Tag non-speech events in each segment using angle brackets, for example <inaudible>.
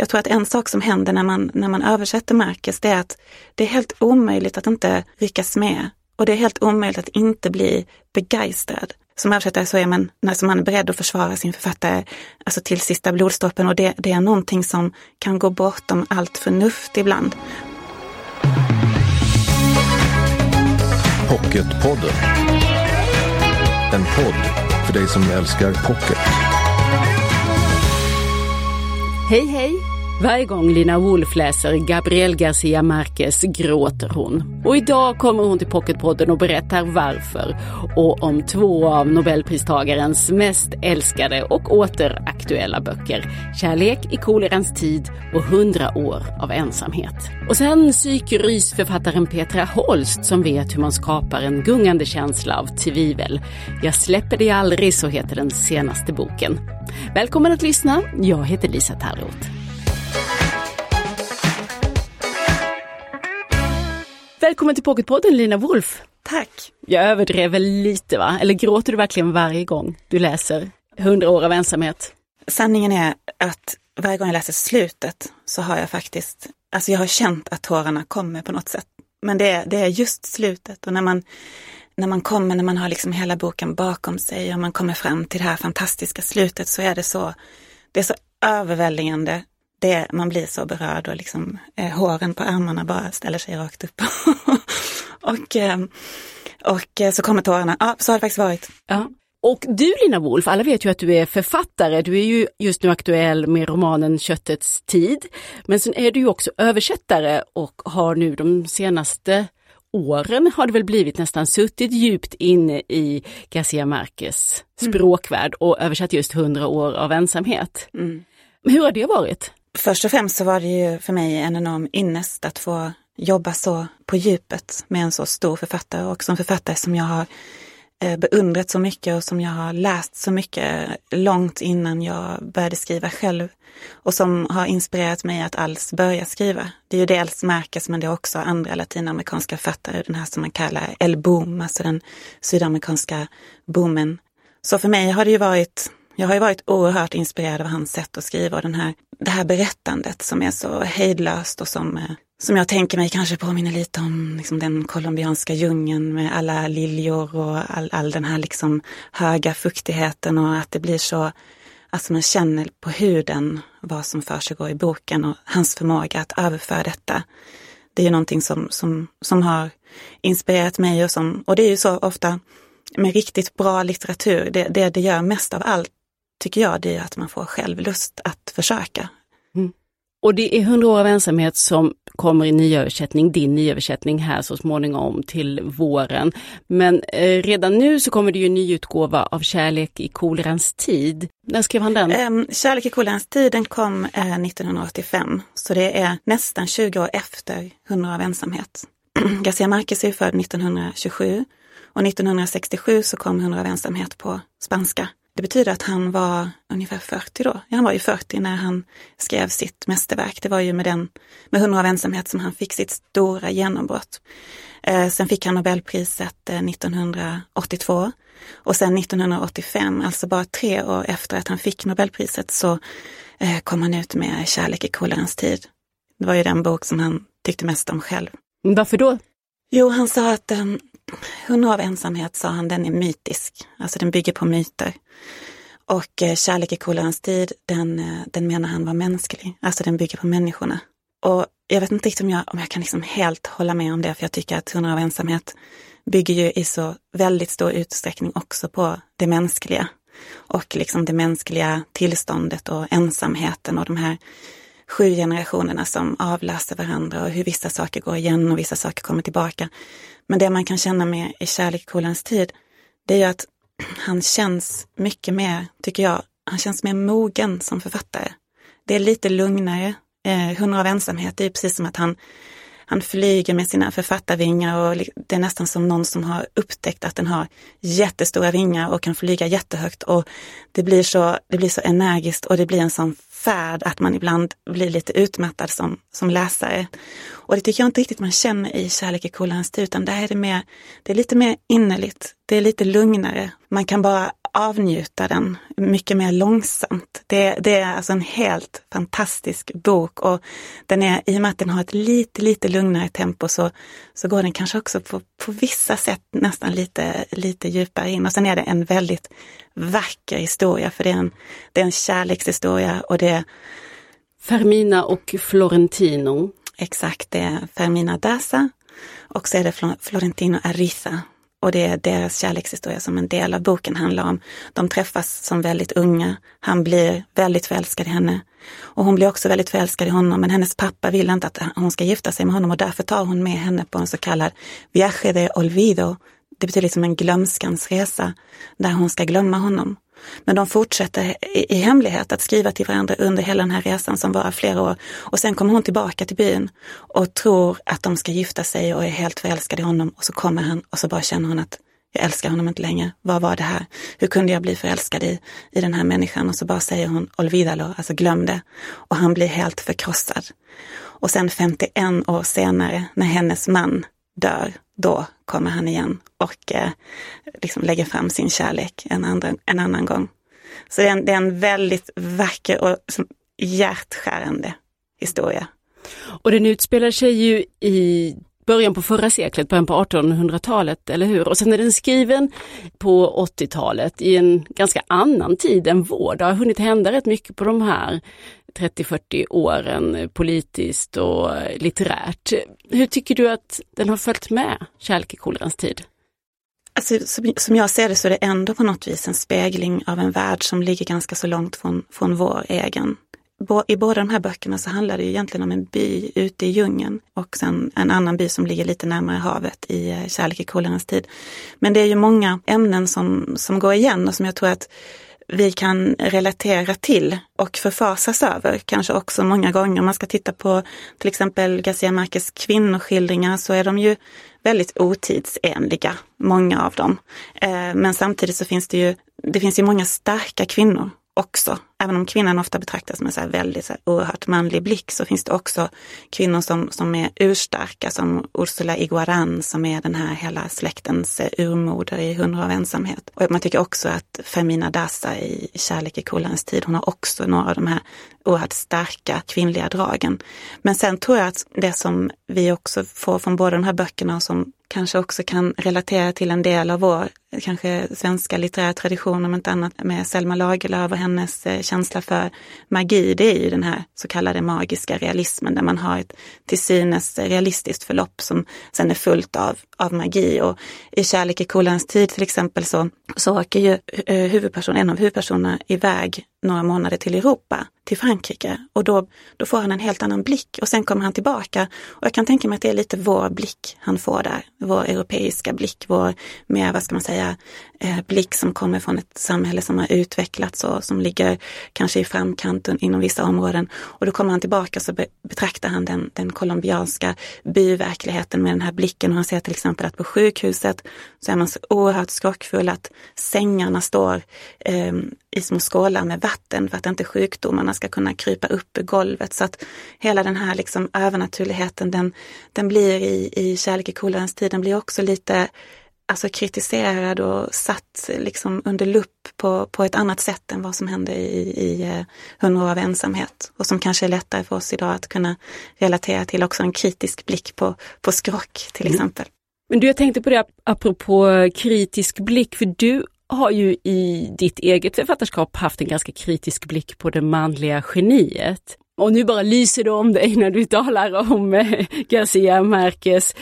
Jag tror att en sak som händer när man, när man översätter Marcus, det är att det är helt omöjligt att inte ryckas med. Och det är helt omöjligt att inte bli begeistrad. Som översättare så är man, alltså man är beredd att försvara sin författare alltså till sista blodstoppen och det, det är någonting som kan gå bortom allt förnuft ibland. Pocketpodden. En podd för dig som älskar pocket. Hej hej! Varje gång Lina Wolf läser Gabriel Garcia Marquez gråter hon. Och idag kommer hon till Pocketpodden och berättar varför. Och om två av Nobelpristagarens mest älskade och återaktuella böcker. Kärlek i kolerans tid och hundra år av ensamhet. Och sen psykrysförfattaren Petra Holst som vet hur man skapar en gungande känsla av tvivel. Jag släpper dig aldrig, så heter den senaste boken. Välkommen att lyssna. Jag heter Lisa Tallroth. Välkommen till Pocketpodden Lina Wolf. Tack! Jag överdrev väl lite va? Eller gråter du verkligen varje gång du läser Hundra år av ensamhet? Sanningen är att varje gång jag läser slutet så har jag faktiskt, alltså jag har känt att tårarna kommer på något sätt. Men det är, det är just slutet och när man, när man kommer, när man har liksom hela boken bakom sig och man kommer fram till det här fantastiska slutet så är det så, det är så överväldigande det, man blir så berörd och liksom eh, håren på armarna bara ställer sig rakt upp. <laughs> och, eh, och eh, så kommer tårarna. Ja, så har det faktiskt varit. Ja. Och du Lina Wolf, alla vet ju att du är författare. Du är ju just nu aktuell med romanen Köttets tid. Men sen är du ju också översättare och har nu de senaste åren har det väl blivit nästan suttit djupt inne i Garcia Marquez mm. språkvärld och översatt just hundra år av ensamhet. Mm. Hur har det varit? Först och främst så var det ju för mig en enorm ynnest att få jobba så på djupet med en så stor författare och som författare som jag har eh, beundrat så mycket och som jag har läst så mycket långt innan jag började skriva själv och som har inspirerat mig att alls börja skriva. Det är ju dels Marcus men det är också andra latinamerikanska författare, den här som man kallar El Boom, alltså den sydamerikanska boomen. Så för mig har det ju varit jag har ju varit oerhört inspirerad av hans sätt att skriva och den här, det här berättandet som är så hejdlöst och som, eh, som jag tänker mig kanske påminner lite om liksom den colombianska djungeln med alla liljor och all, all den här liksom höga fuktigheten och att det blir så, alltså man känner på huden vad som för i boken och hans förmåga att överföra detta. Det är ju någonting som, som, som har inspirerat mig och som, och det är ju så ofta med riktigt bra litteratur, det, det, det gör mest av allt tycker jag, det är att man får självlust att försöka. Mm. Och det är 100 år av ensamhet som kommer i nyöversättning, din nyöversättning här så småningom till våren. Men eh, redan nu så kommer det ju en nyutgåva av Kärlek i kolerans tid. När skrev han den? Um, Kärlek i kolerans tid den kom eh, 1985, så det är nästan 20 år efter 100 år av ensamhet. <clears throat> Garcia Marquez är född 1927 och 1967 så kom 100 år av ensamhet på spanska. Det betyder att han var ungefär 40 då. Ja, han var ju 40 när han skrev sitt mästerverk. Det var ju med den, med Hundra av ensamhet som han fick sitt stora genombrott. Eh, sen fick han Nobelpriset eh, 1982 och sen 1985, alltså bara tre år efter att han fick Nobelpriset, så eh, kom han ut med Kärlek i kolerans tid. Det var ju den bok som han tyckte mest om själv. Varför då? Jo, han sa att hon av ensamhet, sa han, den är mytisk. Alltså den bygger på myter. Och eh, Kärlek i kolerans tid, den, eh, den menar han var mänsklig. Alltså den bygger på människorna. Och jag vet inte riktigt om jag, om jag kan liksom helt hålla med om det, för jag tycker att Hundra av ensamhet bygger ju i så väldigt stor utsträckning också på det mänskliga. Och liksom det mänskliga tillståndet och ensamheten och de här sju generationerna som avlöser varandra och hur vissa saker går igen och vissa saker kommer tillbaka. Men det man kan känna med i Kärlek tid, det är ju att <clears throat> han känns mycket mer, tycker jag, han känns mer mogen som författare. Det är lite lugnare. Eh, Hundra av ensamhet, det är precis som att han, han flyger med sina författarvingar och det är nästan som någon som har upptäckt att den har jättestora vingar och kan flyga jättehögt och det blir så, det blir så energiskt och det blir en sån färd att man ibland blir lite utmattad som, som läsare. Och det tycker jag inte riktigt man känner i Kärlek i kolarens tid, utan där är det, mer, det är lite mer innerligt, det är lite lugnare. Man kan bara avnjuta den mycket mer långsamt. Det, det, är alltså en helt fantastisk bok och den är, i och med att den har ett lite, lite lugnare tempo så, så går den kanske också på, på vissa sätt nästan lite, lite djupare in. Och sen är det en väldigt vacker historia för det är en, det är en kärlekshistoria och det är Fermina och Florentino. Exakt, det är Fermina Daza och så är det Florentino Ariza och det är deras kärlekshistoria som en del av boken handlar om. De träffas som väldigt unga. Han blir väldigt förälskad i henne. Och hon blir också väldigt förälskad i honom, men hennes pappa vill inte att hon ska gifta sig med honom och därför tar hon med henne på en så kallad viaje de olvido. Det betyder liksom en glömskans resa, där hon ska glömma honom. Men de fortsätter i, i hemlighet att skriva till varandra under hela den här resan som varar flera år. Och sen kommer hon tillbaka till byn och tror att de ska gifta sig och är helt förälskad i honom. Och så kommer han och så bara känner hon att jag älskar honom inte längre. Vad var det här? Hur kunde jag bli förälskad i, i den här människan? Och så bara säger hon olvidalo, alltså glöm det. Och han blir helt förkrossad. Och sen 51 år senare, när hennes man dör, då kommer han igen och eh, liksom lägger fram sin kärlek en, andra, en annan gång. Så det är en, det är en väldigt vacker och som, hjärtskärande historia. Och den utspelar sig ju i början på förra seklet, början på 1800-talet, eller hur? Och sen är den skriven på 80-talet i en ganska annan tid än vår. Det har hunnit hända rätt mycket på de här 30-40 åren politiskt och litterärt. Hur tycker du att den har följt med Kärlek i kolerans tid? Alltså, som, jag ser det så är det ändå på något vis en spegling av en värld som ligger ganska så långt från, från vår egen. I båda de här böckerna så handlar det egentligen om en by ute i djungeln och sen en annan by som ligger lite närmare havet i eh, Kärlek i kolerans tid. Men det är ju många ämnen som, som går igen och som jag tror att vi kan relatera till och förfasas över, kanske också många gånger. Om man ska titta på till exempel Garcia Marquez kvinnoskildringar så är de ju väldigt otidsenliga, många av dem. Eh, men samtidigt så finns det ju, det finns ju många starka kvinnor också. Även om kvinnan ofta betraktas med så här väldigt så här oerhört manlig blick så finns det också kvinnor som, som är urstarka som Ursula Iguaran som är den här hela släktens eh, urmoder i Hundra av ensamhet. Och man tycker också att Femina Dassa i Kärlek i Kolans tid, hon har också några av de här oerhört starka kvinnliga dragen. Men sen tror jag att det som vi också får från båda de här böckerna och som kanske också kan relatera till en del av vår kanske svenska litterära tradition om inte annat med Selma Lagerlöf och hennes eh, känsla för magi. Det är ju den här så kallade magiska realismen där man har ett till synes realistiskt förlopp som sen är fullt av, av magi. Och i Kärlek i kolans tid till exempel så, så åker ju eh, huvudperson, en av huvudpersonerna iväg några månader till Europa, till Frankrike. Och då, då får han en helt annan blick och sen kommer han tillbaka. Och jag kan tänka mig att det är lite vår blick han får där, vår europeiska blick, vår mer, vad ska man säga, säga, eh, blick som kommer från ett samhälle som har utvecklats och som ligger kanske i framkant inom vissa områden. Och då kommer han tillbaka så betraktar han den, den colombianska byverkligheten med den här blicken och han ser till exempel att på sjukhuset så är man så oerhört skrockfull att sängarna står eh, i små skålar med vatten för att inte sjukdomarna ska kunna krypa upp i golvet. Så att hela den här liksom övernaturligheten den, den blir i, i Kärlek i kolerans tid, den blir också lite alltså kritiserad och satt liksom under lupp på, på ett annat sätt än vad som hände i, i eh, Hundra år av ensamhet. Och som kanske är lättare för oss idag att kunna relatera till också en kritisk blick på, på skrock till mm. exempel. Men du, jag tänkte på det apropå kritisk blick, för du har ju i ditt eget författarskap haft en ganska kritisk blick på det manliga geniet. Och nu bara lyser det om dig när du talar om eh, Garcia Marquez.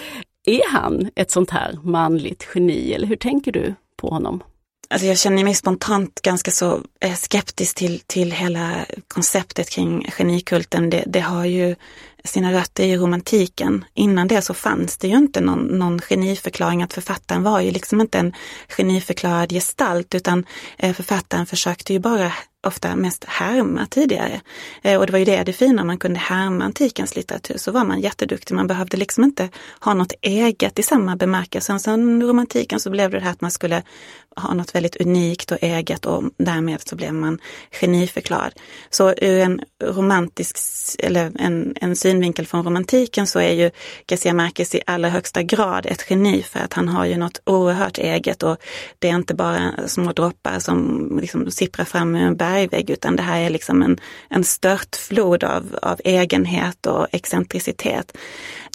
Är han ett sånt här manligt geni eller hur tänker du på honom? Alltså jag känner mig spontant ganska så eh, skeptisk till, till hela konceptet kring genikulten. Det, det har ju sina rötter i romantiken. Innan det så fanns det ju inte någon, någon geniförklaring att författaren var ju liksom inte en geniförklarad gestalt utan eh, författaren försökte ju bara ofta mest härma tidigare. Eh, och det var ju det det fina, man kunde härma antikens litteratur så var man jätteduktig. Man behövde liksom inte ha något eget i samma bemärkelse. Sen romantiken så blev det det här att man skulle ha något väldigt unikt och eget och därmed så blev man geniförklarad. Så ur en romantisk, eller en, en synvinkel från romantiken så är ju Garcia Marquez i allra högsta grad ett geni för att han har ju något oerhört eget och det är inte bara små droppar som liksom sipprar fram ur en bergvägg utan det här är liksom en, en störtflod av, av egenhet och excentricitet.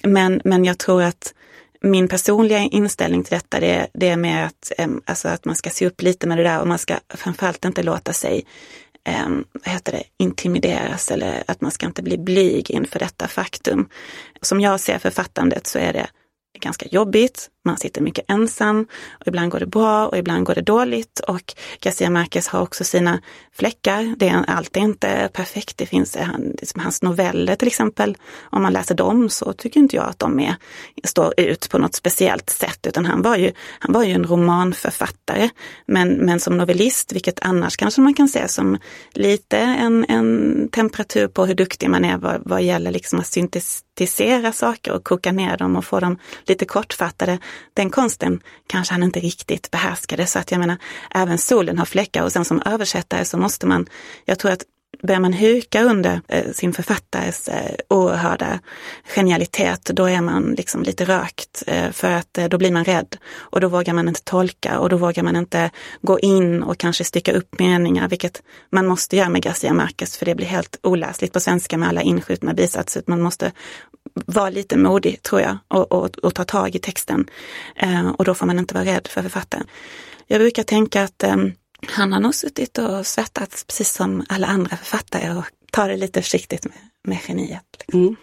Men, men jag tror att min personliga inställning till detta det, det är med att, alltså att man ska se upp lite med det där och man ska framförallt inte låta sig um, vad heter det, intimideras eller att man ska inte bli blyg inför detta faktum. Som jag ser författandet så är det ganska jobbigt. Man sitter mycket ensam och ibland går det bra och ibland går det dåligt. Och Garcia Marquez har också sina fläckar. Det är, allt är inte perfekt. Det finns eh, han, liksom hans noveller till exempel. Om man läser dem så tycker inte jag att de är, står ut på något speciellt sätt. Utan han var ju, han var ju en romanförfattare. Men, men som novellist, vilket annars kanske man kan se som lite en, en temperatur på hur duktig man är vad, vad gäller liksom att syntetisera saker och koka ner dem och få dem lite kortfattade den konsten kanske han inte riktigt behärskade. Så att jag menar, även solen har fläckar och sen som översättare så måste man, jag tror att börjar man huka under eh, sin författares eh, oerhörda genialitet, då är man liksom lite rökt eh, för att eh, då blir man rädd och då vågar man inte tolka och då vågar man inte gå in och kanske stycka upp meningar, vilket man måste göra med Garcia Marquez för det blir helt oläsligt på svenska med alla inskjutna bisatser. Man måste vara lite modig, tror jag, och, och, och ta tag i texten. Eh, och då får man inte vara rädd för författaren. Jag brukar tänka att eh, han har nog suttit och svettats precis som alla andra författare och tar det lite försiktigt med, med geniet. Liksom. Mm.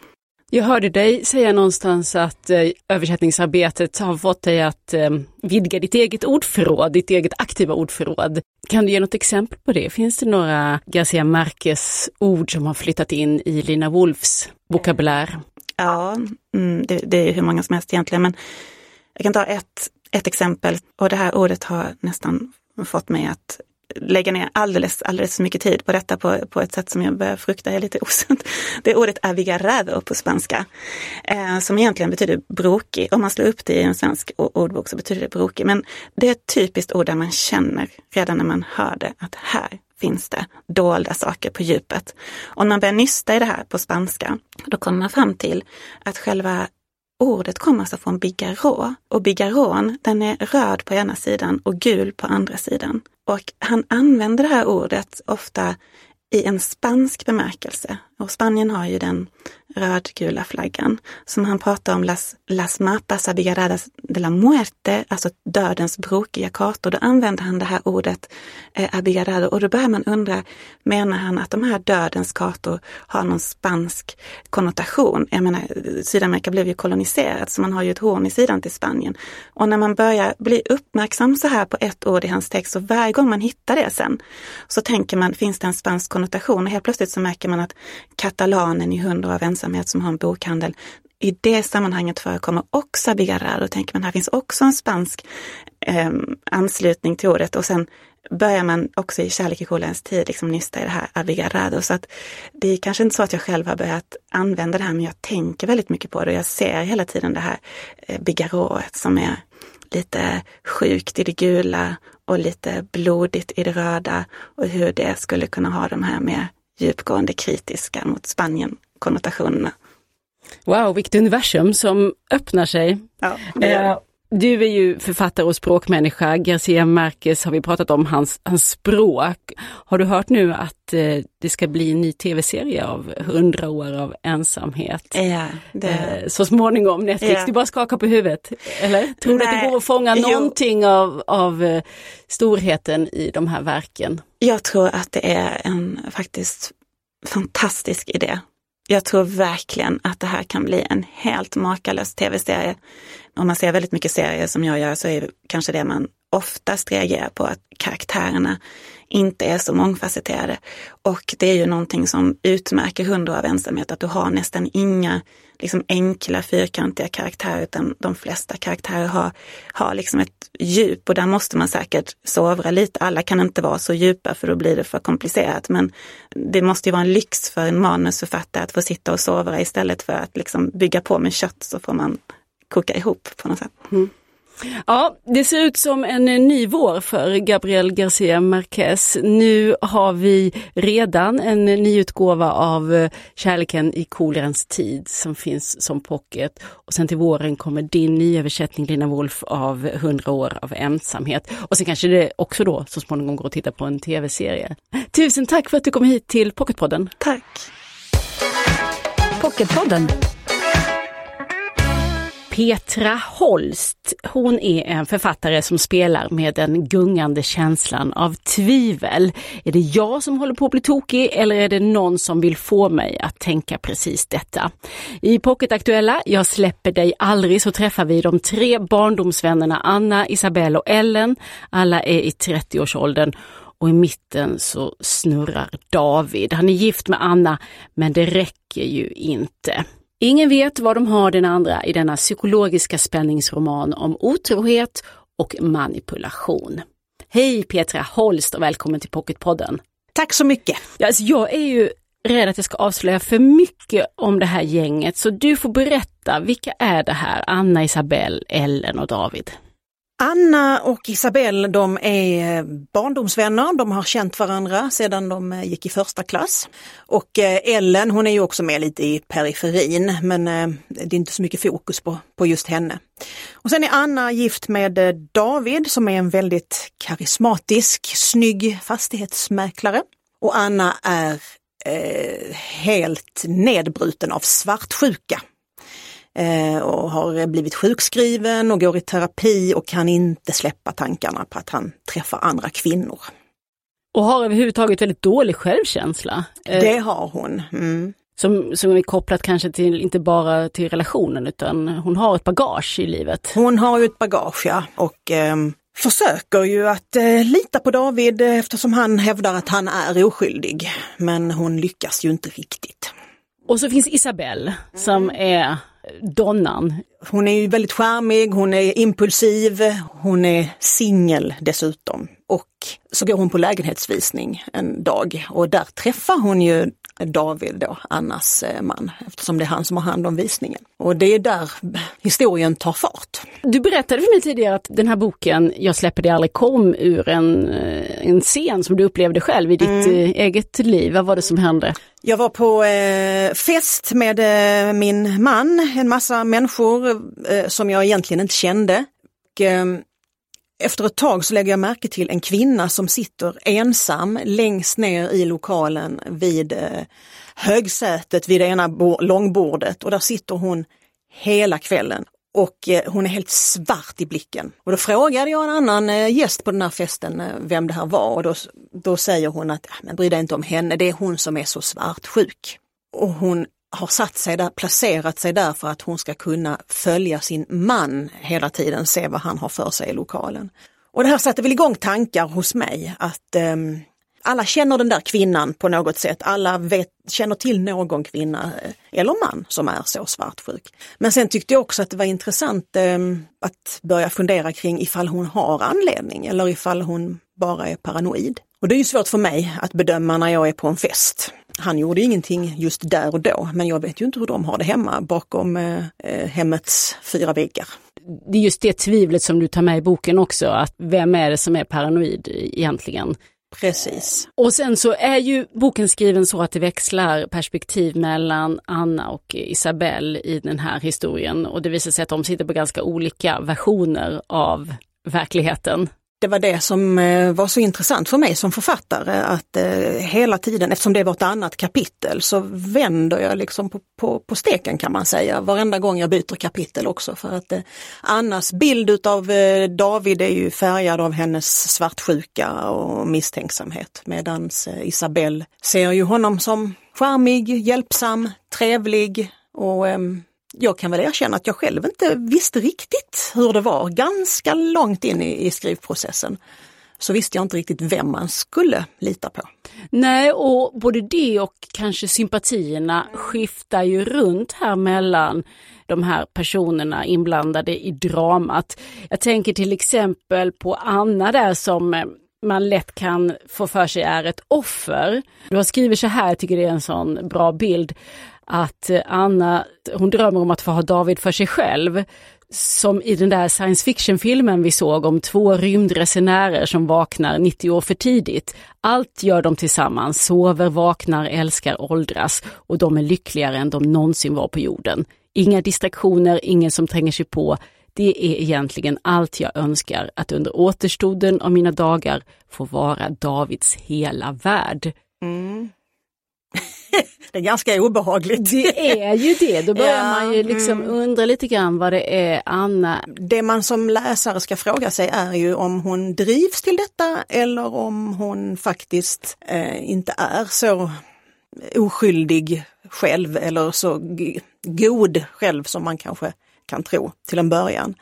Jag hörde dig säga någonstans att eh, översättningsarbetet har fått dig att eh, vidga ditt eget ordförråd, ditt eget aktiva ordförråd. Kan du ge något exempel på det? Finns det några Garcia Marquez ord som har flyttat in i Lina Wolfs vokabulär? Ja, mm, det, det, är hur många som helst egentligen, men jag kan ta ett, ett exempel. Och det här ordet har nästan fått mig att lägga ner alldeles, alldeles för mycket tid på detta på, på ett sätt som jag börjar frukta är lite <laughs> osunt. Det ordet avigarado på spanska, eh, som egentligen betyder brokig. Om man slår upp det i en svensk ordbok så betyder det brokig. Men det är ett typiskt ord där man känner redan när man hör det att här finns det dolda saker på djupet. Och när man börjar nysta i det här på spanska, då kommer man fram till att själva ordet kommer alltså från bigarrå Och bigarrån, den är röd på ena sidan och gul på andra sidan. Och han använder det här ordet ofta i en spansk bemärkelse. Och Spanien har ju den rödgula flaggan som han pratar om las, las mapas abigaradas de la muerte, alltså dödens brokiga kartor. Då använder han det här ordet eh, abigarado och då börjar man undra, menar han att de här dödens kartor har någon spansk konnotation? Jag menar, Sydamerika blev ju koloniserat så man har ju ett horn i sidan till Spanien. Och när man börjar bli uppmärksam så här på ett ord i hans text, så varje gång man hittar det sen, så tänker man, finns det en spansk konnotation? Och helt plötsligt så märker man att katalanen i Hundra av ensamhet som har en bokhandel. I det sammanhanget förekommer också Bigarrar. Då tänker man här finns också en spansk eh, anslutning till ordet och sen börjar man också i Kärlek i kolens tid liksom nysta i det här abigarrado. Så att det är kanske inte så att jag själv har börjat använda det här, men jag tänker väldigt mycket på det och jag ser hela tiden det här eh, bigarrået som är lite sjukt i det gula och lite blodigt i det röda och hur det skulle kunna ha de här med djupgående kritiska mot Spanien-konnotationerna. Wow, vilket universum som öppnar sig. Ja, eh, du är ju författare och språkmänniska. Garcia Marquez har vi pratat om, hans, hans språk. Har du hört nu att eh, det ska bli en ny tv-serie av hundra år av ensamhet? Ja, det... eh, så småningom, Netflix. Ja. Du bara skakar på huvudet, eller? Tror du att det går att fånga jo. någonting av, av eh, storheten i de här verken? Jag tror att det är en faktiskt fantastisk idé. Jag tror verkligen att det här kan bli en helt makalös tv-serie. Om man ser väldigt mycket serier som jag gör så är kanske det man oftast reagerar på att karaktärerna inte är så mångfacetterade. Och det är ju någonting som utmärker hundra av ensamhet, att du har nästan inga liksom enkla fyrkantiga karaktärer utan de flesta karaktärer har, har liksom ett djup och där måste man säkert sovra lite. Alla kan inte vara så djupa för då blir det för komplicerat men det måste ju vara en lyx för en manusförfattare att få sitta och sovra istället för att liksom bygga på med kött så får man koka ihop på något sätt. Mm. Ja, det ser ut som en ny vår för Gabriel Garcia Marquez. Nu har vi redan en ny utgåva av eh, Kärleken i kolerans tid som finns som pocket. Och sen till våren kommer din nyöversättning Lina Wolf av 100 år av ensamhet. Och sen kanske det också då så småningom går att titta på en tv-serie. Tusen tack för att du kom hit till Pocketpodden. Tack. Pocketpodden Petra Holst. Hon är en författare som spelar med den gungande känslan av tvivel. Är det jag som håller på att bli tokig eller är det någon som vill få mig att tänka precis detta? I Pocketaktuella Jag släpper dig aldrig så träffar vi de tre barndomsvännerna Anna, Isabelle och Ellen. Alla är i 30-årsåldern och i mitten så snurrar David. Han är gift med Anna, men det räcker ju inte. Ingen vet vad de har den andra i denna psykologiska spänningsroman om otrohet och manipulation. Hej Petra Holst och välkommen till Pocketpodden. Tack så mycket. Alltså jag är ju rädd att jag ska avslöja för mycket om det här gänget så du får berätta, vilka är det här? Anna, Isabelle, Ellen och David? Anna och Isabelle de är eh, barndomsvänner, de har känt varandra sedan de eh, gick i första klass. Och eh, Ellen hon är ju också med lite i periferin men det är inte så mycket fokus på, på just henne. Och sen är Anna gift med David som är en väldigt karismatisk, snygg fastighetsmäklare. Och Anna är eh, helt nedbruten av svartsjuka och har blivit sjukskriven och går i terapi och kan inte släppa tankarna på att han träffar andra kvinnor. Och har överhuvudtaget väldigt dålig självkänsla. Eh, det har hon. Mm. Som, som är kopplat kanske till, inte bara till relationen utan hon har ett bagage i livet. Hon har ju ett bagage ja och eh, försöker ju att eh, lita på David eftersom han hävdar att han är oskyldig. Men hon lyckas ju inte riktigt. Och så finns Isabelle som är donnan. Hon är ju väldigt charmig, hon är impulsiv, hon är singel dessutom. Och så går hon på lägenhetsvisning en dag och där träffar hon ju David då, Annas eh, man, eftersom det är han som har hand om visningen. Och det är där historien tar fart. Du berättade för mig tidigare att den här boken Jag släpper det aldrig kom ur en, eh, en scen som du upplevde själv i ditt mm. Eh, eget liv. Vad var det som hände? Jag var på eh, fest med eh, min man, en massa människor eh, som jag egentligen inte kände. Och, efter ett tag så lägger jag märke till en kvinna som sitter ensam längst ner i lokalen vid eh, högsätet vid det ena långbordet och där sitter hon hela kvällen och eh, hon är helt svart i blicken. Och då frågade jag en annan eh, gäst på den här festen vem det här var och då, då säger hon att, ah, men bry dig inte om henne, det är hon som är så svartsjuk. Och hon har satt sig där, placerat sig där för att hon ska kunna följa sin man hela tiden, se vad han har för sig i lokalen. Och det här satte väl igång tankar hos mig att um, alla känner den där kvinnan på något sätt. Alla vet, känner till någon kvinna eh, eller man som är så svartsjuk. Men sen tyckte jag också att det var intressant eh, att börja fundera kring ifall hon har anledning eller ifall hon bara är paranoid. Och det är ju svårt för mig att bedöma när jag är på en fest. Han gjorde ingenting just där och då, men jag vet ju inte hur de har det hemma bakom eh, eh, hemmets fyra väggar. Det är just det tvivlet som du tar med i boken också, att vem är det som är paranoid egentligen? Precis. Och sen så är ju boken skriven så att det växlar perspektiv mellan Anna och Isabelle i den här historien och det visar sig att de sitter på ganska olika versioner av verkligheten det var det som eh, var så intressant för mig som författare att eh, hela tiden, eftersom det var ett annat kapitel, så vänder jag liksom på, på, på steken kan man säga. Varenda gång jag byter kapitel också för att eh, Annas bild utav David är ju färgad av hennes svartsjuka och misstänksamhet medans Isabelle ser ju honom som charmig, hjälpsam, trevlig och ehm, jag kan väl erkänna att jag själv inte visste riktigt hur det var. Ganska långt in i, i skrivprocessen så visste jag inte riktigt vem man skulle lita på. Nej, och både det och kanske sympatierna skiftar ju runt här mellan de här personerna inblandade i dramat. Jag tänker till exempel på Anna där som eh, man lätt kan få för sig är ett offer. Du har skrivit så här, jag tycker det är en sån bra bild att eh, Anna, hon drömmer om att få ha David för sig själv. Som i den där science fiction-filmen vi såg om två rymdresenärer som vaknar 90 år för tidigt. Allt gör de tillsammans, sover, vaknar, älskar, åldras och de är lyckligare än de någonsin var på jorden. Inga distraktioner, ingen som tränger sig på. Det är egentligen allt jag önskar, att under återstoden av mina dagar få vara Davids hela värld. Mm det är ganska obehagligt. Det är ju det, då börjar ja, man ju liksom mm. undra lite grann vad det är Anna... Det man som läsare ska fråga sig är ju om hon drivs till detta eller om hon faktiskt eh, inte är så oskyldig själv eller så god själv som man kanske kan tro till en början.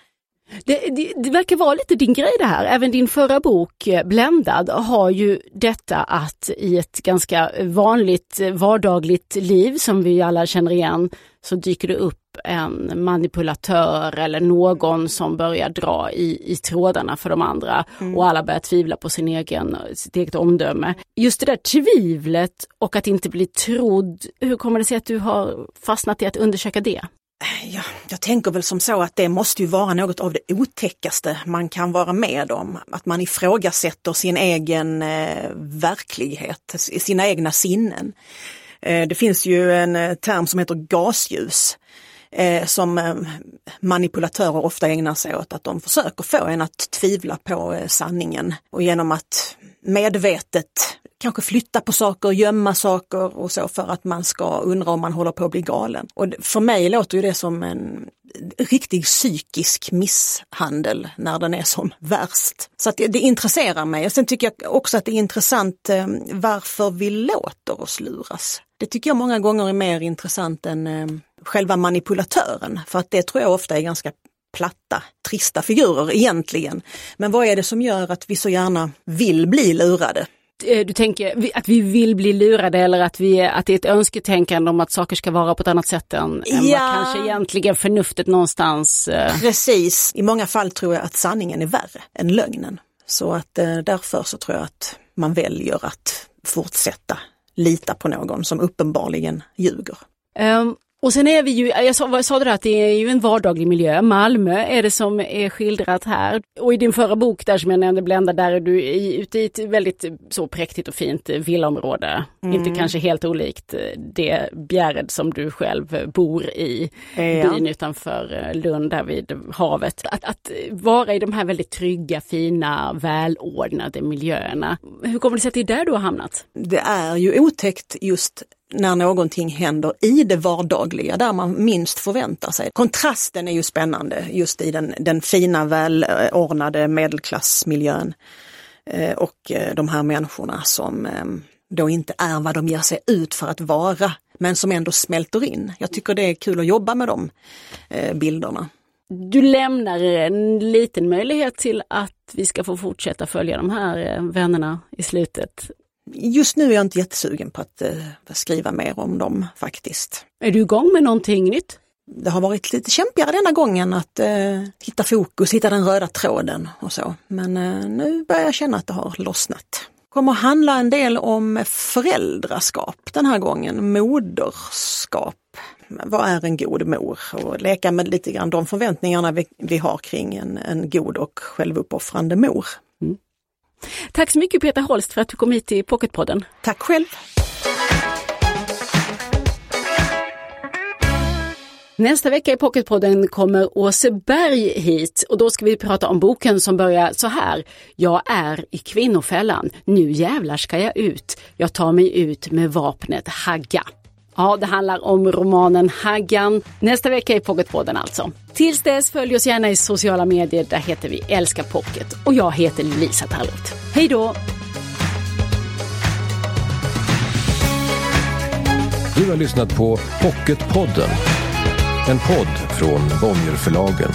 Det, det, det, verkar vara lite din grej det här. Även din förra bok eh, Bländad har ju detta att i ett ganska vanligt eh, vardagligt liv som vi alla känner igen så dyker det upp en manipulatör eller någon som börjar dra i, i trådarna för de andra mm. och alla börjar tvivla på sin egen, sitt eget omdöme. Just det där tvivlet och att inte bli trodd, hur kommer det sig att du har fastnat i att undersöka det? Ja, jag tänker väl som så att det måste ju vara något av det otäckaste man kan vara med om. Att man ifrågasätter sin egen eh, verklighet, sina egna sinnen. Eh, det finns ju en eh, term som heter gasljus eh, som eh, manipulatörer ofta ägnar sig åt, att de försöker få en att tvivla på eh, sanningen och genom att medvetet kanske flytta på saker, gömma saker och så för att man ska undra om man håller på att bli galen. Och för mig låter ju det som en riktig psykisk misshandel när den är som <laughs> värst. Så att det, det intresserar mig. Och sen tycker jag också att det är intressant eh, varför vi låter oss luras. Det tycker jag många gånger är mer intressant än eh, själva manipulatören, för att det tror jag ofta är ganska platta, trista figurer egentligen. Men vad är det som gör att vi så gärna vill bli lurade? Eh, du tänker att vi vill bli lurade eller att, vi, att det är ett önsketänkande om att saker ska vara på ett annat sätt än, ja. än vad kanske egentligen förnuftet någonstans... Eh... Precis, i många fall tror jag att sanningen är värre än lögnen. Så att eh, därför så tror jag att man väljer att fortsätta lita på någon som uppenbarligen ljuger. Um, och sen är vi ju, jag sa, sa det att det är ju en vardaglig miljö. Malmö är det som är skildrat här. Och i din förra bok där som jag nämnde, Blenda, där är du i, ute i ett väldigt så präktigt och fint villaområde. Mm. Inte kanske helt olikt det Bjärred som du själv bor i, ja. byn utanför Lund där vid havet. Att, att vara i de här väldigt trygga, fina, välordnade miljöerna. Hur kommer det sig att det är där du har hamnat? Det är ju otäckt just när någonting händer i det vardagliga där man minst förväntar sig. Kontrasten är ju spännande just i den, den fina välordnade medelklassmiljön eh, och eh, de här människorna som ehm, då inte är vad de ger sig ut för att vara men som ändå smälter in. Jag tycker det är kul att jobba med de eh, bilderna. Du lämnar en liten möjlighet till att vi ska få fortsätta följa de här vännerna i slutet. Just nu är jag inte jättesugen på att uh, skriva mer om dem faktiskt. Är du igång med någonting nytt? Det har varit lite kämpigare denna gången att uh, hitta fokus, hitta den röda tråden och så. Men uh, nu börjar jag känna att det har lossnat. kommer att handla en del om föräldraskap den här gången, moderskap. Vad är en god mor? Och leka med lite grann de förväntningarna vi, vi har kring en, en god och självuppoffrande mor. Mm. Tack så mycket Peter Holst för att du kom hit till Pocketpodden. Tack själv. Nästa vecka i Pocketpodden kommer Åse Berg hit och då ska vi prata om boken som börjar så här. Jag är i kvinnofällan. Nu jävlar ska jag ut. Jag tar mig ut med vapnet Hagga. Ja, det handlar om romanen Haggan. Nästa vecka i Pocketpodden alltså. Tills dess följ oss gärna i sociala medier. Där heter vi Älska Pocket. Och jag heter Lisa Tallroth. Hej då! Du har lyssnat på Pocketpodden. En podd från Bonnierförlagen.